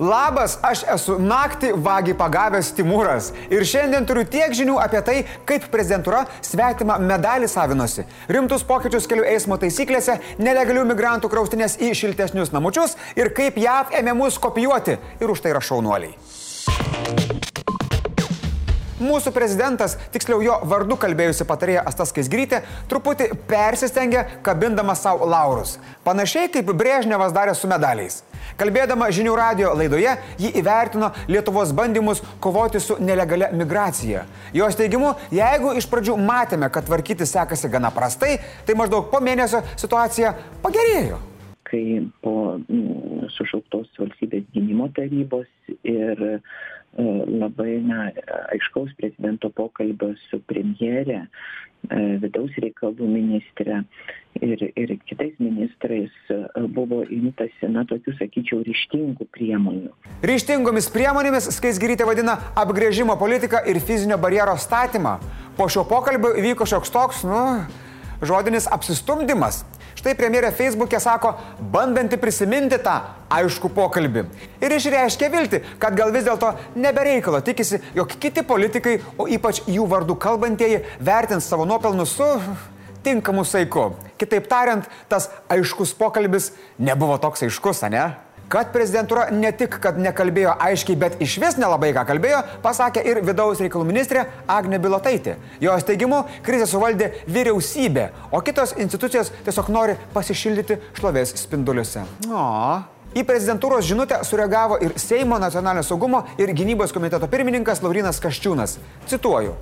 Labas, aš esu naktį vagį pagavęs Timūras. Ir šiandien turiu tiek žinių apie tai, kaip prezidentūra svetima medalį savinosi, rimtus pokyčius kelių eismo taisyklėse, nelegalių migrantų kraustinės į šiltesnius namučius ir kaip JAV ėmė mus kopijuoti. Ir už tai yra šaunuoliai. Mūsų prezidentas, tiksliau jo vardu kalbėjusi patarėja Astas Kaisgrytė, truputį persistengė, kabindama savo laurus. Panašiai kaip Brėžnevas darė su medaliais. Kalbėdama žinių radio laidoje, ji įvertino Lietuvos bandymus kovoti su nelegalia migracija. Jos teigimu, jeigu iš pradžių matėme, kad tvarkyti sekasi gana prastai, tai maždaug po mėnesio situacija pagerėjo kai po mm, sušauktos valstybės gynimo tarybos ir E, labai na, aiškaus prezidento pokalbio su premjere, e, vidaus reikalų ministrė ir, ir kitais ministrais e, buvo imtasi, na, tokių, sakyčiau, ryštingų priemonių. Ryštingomis priemonėmis Skaisgirytė vadina apgrėžimo politiką ir fizinio barjero statymą. Po šio pokalbio įvyko šioks toks, nu, žodinis apsistumdymas. Štai premjerė Facebook'e sako, bandanti prisiminti tą aišku pokalbį. Ir išreiškia vilti, kad gal vis dėlto nebereikalo tikisi, jog kiti politikai, o ypač jų vardų kalbantieji, vertins savo nuopelnus su tinkamu saiku. Kitaip tariant, tas aiškus pokalbis nebuvo toks aiškus, ne? Kad prezidentūra ne tik, kad nekalbėjo aiškiai, bet iš vis nelabai ką kalbėjo, pasakė ir vidaus reikalų ministrė Agne Bilotaitė. Jos teigimu, krizę suvaldė vyriausybė, o kitos institucijos tiesiog nori pasišildyti šlovės spinduliuose. O. Į prezidentūros žinutę sureagavo ir Seimo nacionalinio saugumo ir gynybos komiteto pirmininkas Laurinas Kaščiūnas. Cituoju.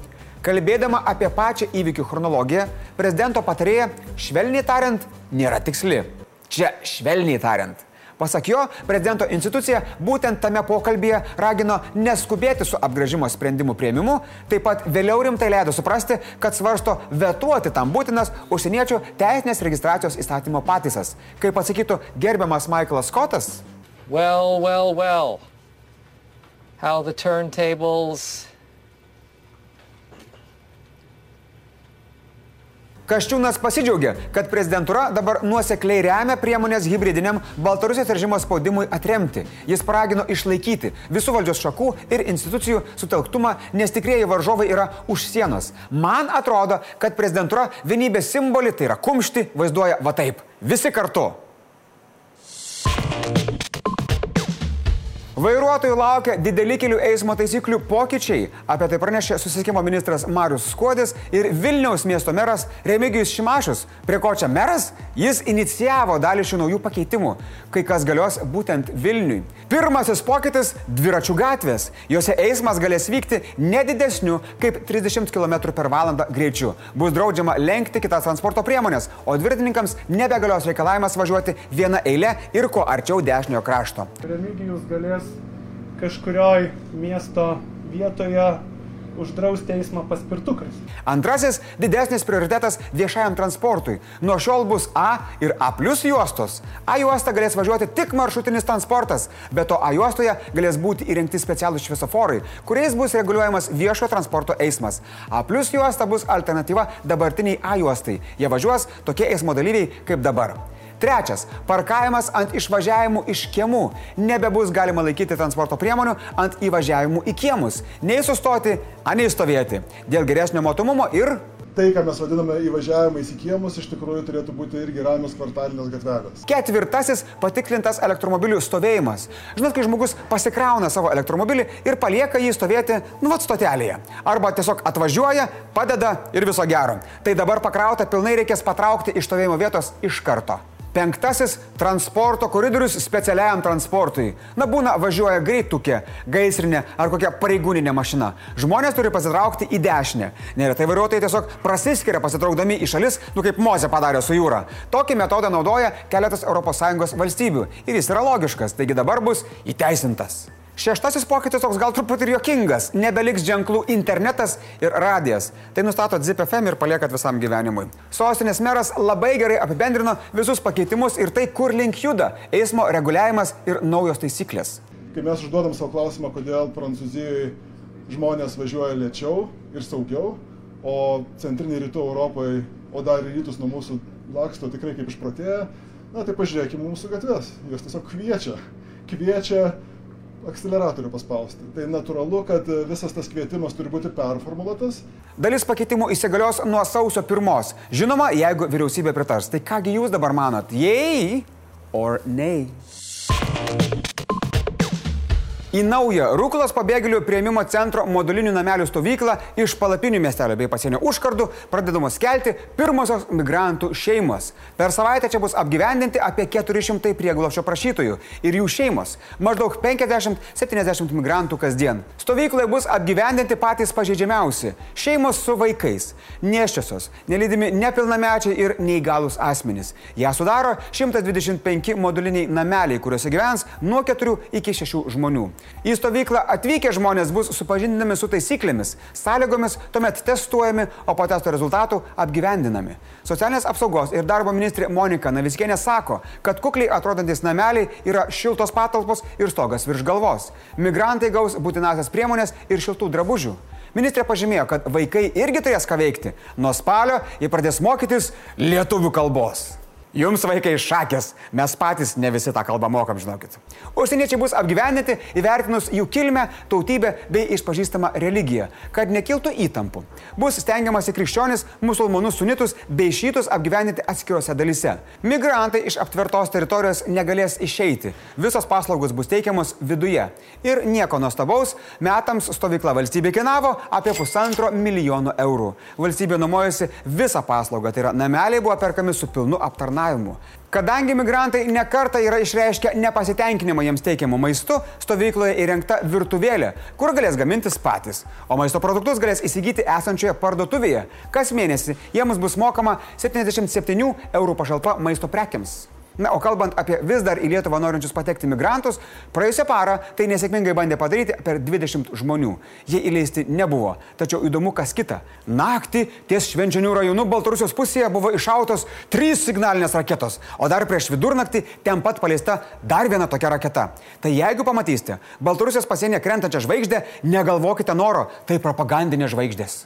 Kalbėdama apie pačią įvykių chronologiją, prezidento patarėja, švelniai tariant, nėra tiksli. Čia švelniai tariant. Pasak jo, prezidento institucija būtent tame pokalbėje ragino neskubėti su apgražimo sprendimų prieimimu, taip pat vėliau rimtai leido suprasti, kad svarsto vetuoti tam būtinas užsieniečių teisinės registracijos įstatymo pataisas. Kaip atsakytų gerbiamas Michaelas Scottas. Well, well, well. How the turntables Kaščiūnas pasidžiaugė, kad prezidentūra dabar nuosekliai remia priemonės hybridiniam Baltarusijos režimo spaudimui atremti. Jis paragino išlaikyti visų valdžios šakų ir institucijų sutelktumą, nes tikrieji varžovai yra už sienos. Man atrodo, kad prezidentūra vienybės simbolį, tai yra kumšti, vaizduoja va taip. Visi kartu. Vairuotojų laukia dideli kelių eismo taisyklių pokyčiai. Apie tai pranešė susisiekimo ministras Marius Skuodis ir Vilniaus miesto meras Remigijus Šimašus. Prie ko čia meras? Jis inicijavo dalį šių naujų pakeitimų, kai kas galios būtent Vilniui. Pirmasis pokytis - dviračių gatvės. Jose eismas galės vykti nedidesniu kaip 30 km per valandą greičiu. Bus draudžiama lenkti kitas transporto priemonės, o dviratininkams nebegalios reikalavimas važiuoti vieną eilę ir kuo arčiau dešiniojo krašto. Remigijus galės kažkurioj miesto vietoje uždrausti eismą paspirtukais. Antrasis - didesnis prioritetas viešajam transportui. Nuo šiol bus A ir A plus juostos. A juosta galės važiuoti tik maršrutinis transportas, bet to A juostoje galės būti įrengti specialūs šviesoforai, kuriais bus reguliuojamas viešo transporto eismas. A plus juosta bus alternatyva dabartiniai A juostai. Jie važiuos tokie eismo dalyviai kaip dabar. Trečias - parkavimas ant išvažiavimų iš kiemų. Nebebus galima laikyti transporto priemonių ant įvažiavimų į kiemus. Nei sustoti, anei stovėti. Dėl geresnio matomumo ir tai, ką mes vadiname įvažiavimais į kiemus, iš tikrųjų turėtų būti irgi ramios kvartalinės gatvelės. Ketvirtasis patikrintas elektromobilių stovėjimas. Žinot, kai žmogus pasikrauna savo elektromobilį ir palieka jį stovėti, nu, vat stotelėje. Arba tiesiog atvažiuoja, padeda ir viso gero. Tai dabar pakrauta pilnai reikės patraukti iš stovėjimo vietos iš karto. Penktasis - transporto koridorius specialiajam transportui. Na būna važiuoja greitukė, gaisrinė ar kokia pareigūninė mašina. Žmonės turi pasitraukti į dešinę. Neretai vairuotojai tiesiog prasiskiria pasitraukdami į šalis, nu kaip Mozė padarė su jūra. Tokį metodą naudoja keletas ES valstybių ir jis yra logiškas, taigi dabar bus įteisintas. Šeštasis pokytis toks gal truputį ir jokingas. Nebeliks ženklų internetas ir radijas. Tai nustato ZPFM ir paliekat visam gyvenimui. Sostinės meras labai gerai apibendrino visus pakeitimus ir tai, kur link juda eismo reguliavimas ir naujos taisyklės. Kai mes užduodam savo klausimą, kodėl Prancūzijoje žmonės važiuoja lėčiau ir saugiau, o centrinė rytų Europoje, o dar ir rytus nuo mūsų laksto tikrai kaip išprotėję, na tai pažiūrėkime mūsų gatves. Jos tiesiog kviečia. Kviečia akceleratorių paspausti. Tai natūralu, kad visas tas kvietimas turi būti performuluotas. Dalis pakeitimų įsigalios nuo sausio pirmos. Žinoma, jeigu vyriausybė pritars. Tai kągi jūs dabar manot? Jei or nei? Į naują Rūklos pabėgėlių prieimimo centro modulinių namelių stovyklą iš palapinių miestelio bei pasienio užkardų pradedamos kelti pirmosios migrantų šeimos. Per savaitę čia bus apgyvendinti apie 400 prieglopščio prašytojų ir jų šeimos - maždaug 50-70 migrantų kasdien. Stovykloje bus apgyvendinti patys pažeidžiamiausi - šeimos su vaikais, neščiosios, nelydimi nepilnamečiai ir neįgalus asmenys. Ją sudaro 125 moduliniai nameliai, kuriuose gyvens nuo 4 iki 6 žmonių. Į stovyklą atvykę žmonės bus supažindinami su taisyklėmis, sąlygomis, tuomet testuojami, o po testo rezultatų apgyvendinami. Socialinės apsaugos ir darbo ministrė Monika Naviskienė sako, kad kukliai atrodantis nameliai yra šiltos patalpos ir stogas virš galvos. Migrantai gaus būtinasias priemonės ir šiltų drabužių. Ministrė pažymėjo, kad vaikai irgi turės ką veikti. Nuo spalio jie pradės mokytis lietuvių kalbos. Jums vaikai šakės, mes patys ne visi tą kalbą mokam, žinokit. Užsieniečiai bus apgyvendinti įvertinus jų kilmę, tautybę bei išpažįstamą religiją, kad nekiltų įtampų. Bus stengiamasi krikščionis, musulmonus, sunitus bei šytus apgyvendinti atskiriuose dalise. Migrantai iš aptvertos teritorijos negalės išeiti. Visos paslaugos bus teikiamos viduje. Ir nieko nuostabaus, metams stovykla valstybė kainavo apie pusantro milijono eurų. Valstybė nuomojasi visą paslaugą, tai yra nameliai buvo perkami su pilnu aptarnavimu aptarnavimu. Kadangi migrantai nekarta yra išreiškę nepasitenkinimą jiems teikiamu maistu, stovykloje įrengta virtuvėlė, kur galės gamintis patys, o maisto produktus galės įsigyti esančioje parduotuvėje. Kas mėnesį jiems bus mokama 77 eurų pašalpa maisto prekiams. Na, o kalbant apie vis dar į Lietuvą norinčius patekti migrantus, praėjusią parą tai nesėkmingai bandė padaryti per 20 žmonių. Jie įleisti nebuvo. Tačiau įdomu kas kita. Naktį ties Švenčionių rajonų Baltarusijos pusėje buvo iššautos trys signalinės raketos, o dar prieš vidurnaktį ten pat paleista dar viena tokia raketa. Tai jeigu pamatysite Baltarusijos pasienyje krentančią žvaigždę, negalvokite noro, tai propagandinės žvaigždės.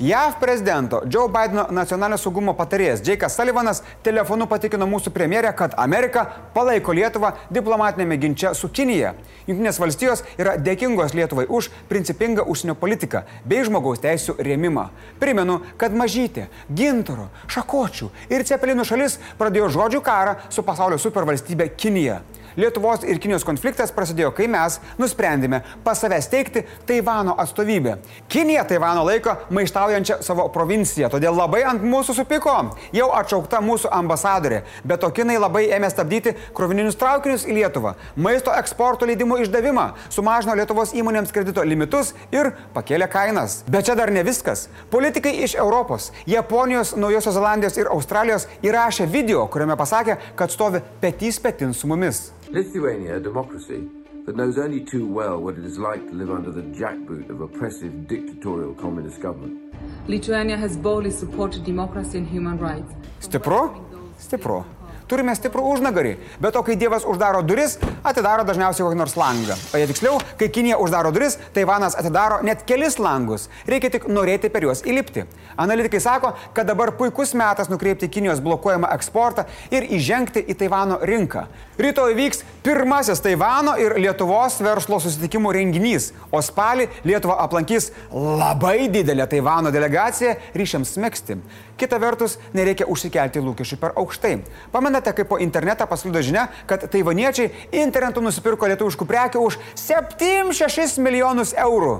JAV prezidento Joe Bideno nacionalinio saugumo patarėjas Džeikas Sullivanas telefonu patikino mūsų premjerę, kad Amerika palaiko Lietuvą diplomatinėme ginče su Kinija. Junktinės valstijos yra dėkingos Lietuvai už principingą užsienio politiką bei žmogaus teisų rėmimą. Primenu, kad mažytė, gintaro, šakočių ir cepelinų šalis pradėjo žodžių karą su pasaulio supervalstybė Kinija. Lietuvos ir Kinijos konfliktas prasidėjo, kai mes nusprendėme pas save steigti Taivano atstovybę. Kinija Taivano laiko maištaujančią savo provinciją, todėl labai ant mūsų supiko. Jau atšaukta mūsų ambasadorė, bet to kinai labai ėmė stabdyti krovininius traukinius į Lietuvą, maisto eksporto leidimų išdavimą, sumažino Lietuvos įmonėms kredito limitus ir pakėlė kainas. Bet čia dar ne viskas. Politikai iš Europos, Japonijos, Naujosios Zelandijos ir Australijos įrašė video, kuriame pasakė, kad stovi petys petin su mumis. Lithuania, a democracy that knows only too well what it is like to live under the jackboot of oppressive dictatorial communist government. Lithuania has boldly supported democracy and human rights. Stipru? Stipru. Turime stiprų užnagarį, bet o kai Dievas uždaro duris, atidaro dažniausiai kokį nors langą. O jei tiksliau, kai Kinija uždaro duris, Taivanas atidaro net kelis langus. Reikia tik norėti per juos įlipti. Analitikai sako, kad dabar puikus metas nukreipti Kinijos blokuojamą eksportą ir įžengti į Taivano rinką. Rytoj vyks pirmasis Taivano ir Lietuvos verslo susitikimų renginys, o spalį Lietuvą aplankys labai didelė Taivano delegacija ryšiams smėgsti. Kita vertus, nereikia užsikelti lūkesčių per aukštai. Pamenate, kaip po internetą pasklido žinia, kad taivaniečiai internetu nusipirko lietuviškų prekių už 7-6 milijonus eurų.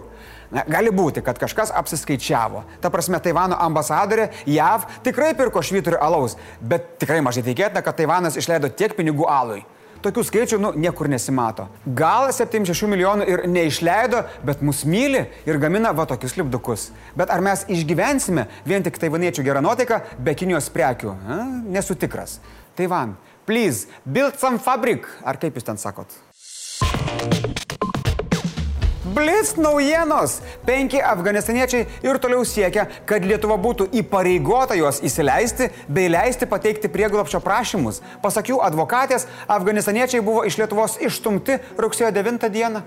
Na, gali būti, kad kažkas apsiskaičiavo. Ta prasme, Taivano ambasadorė JAV tikrai pirko švyturį alaus, bet tikrai mažai tikėtina, kad Taivanas išleido tiek pinigų alui. Tokių skaičių nu, niekur nesimato. Gal 76 milijonų ir neišleido, bet mus myli ir gamina va tokius lipdukus. Bet ar mes išgyvensime vien tik taivaniečių gerą nuotaiką be Kinijos prekių? A? Nesu tikras. Taivan, please, build some fabric. Ar kaip jūs ten sakot? Blitz naujienos. Penki afganistaniečiai ir toliau siekia, kad Lietuva būtų įpareigota juos įsileisti bei leisti pateikti prieglopščio prašymus. Pasak jų advokatės, afganistaniečiai buvo iš Lietuvos išstumti rugsėjo 9 dieną.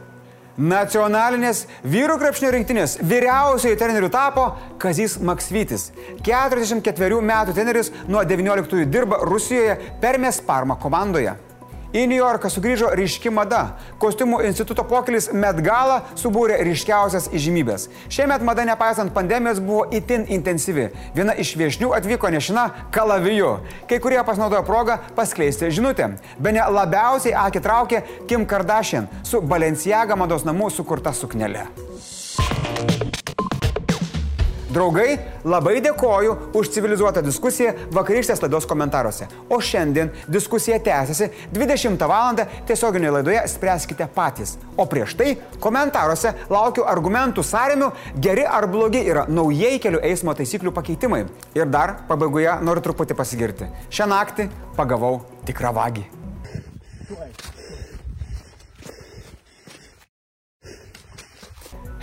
Nacionalinės vyrų krepšinio rinktinės vyriausiojo treneriu tapo Kazys Maksvytis. 44 metų treneris nuo 19 dirba Rusijoje Permės Parma komandoje. Į New Yorką sugrįžo ryški mada. Kostiumų instituto pokelis Met Gala subūrė ryškiausias įžymybės. Šiemet mada nepaisant pandemijos buvo itin intensyvi. Viena iš viešnių atvyko nešina kalaviju. Kai kurie pasinaudojo progą paskleisti žinutę. Be ne labiausiai akį traukė Kim Kardashian su Balenciaga mados namų sukurta suknelė. Draugai, labai dėkoju už civilizuotą diskusiją vakarykštės laidos komentaruose. O šiandien diskusija tęsiasi 20 val. tiesioginėje laidoje Spręskite patys. O prieš tai komentaruose laukiu argumentų sąrėmių, geri ar blogi yra naujai kelių eismo taisyklių pakeitimai. Ir dar pabaigoje noriu truputį pasigirti. Šią naktį pagavau tikrą vagį.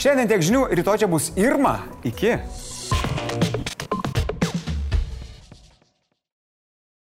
Šiandien tiek žinių, rytoj čia bus Irma. Iki.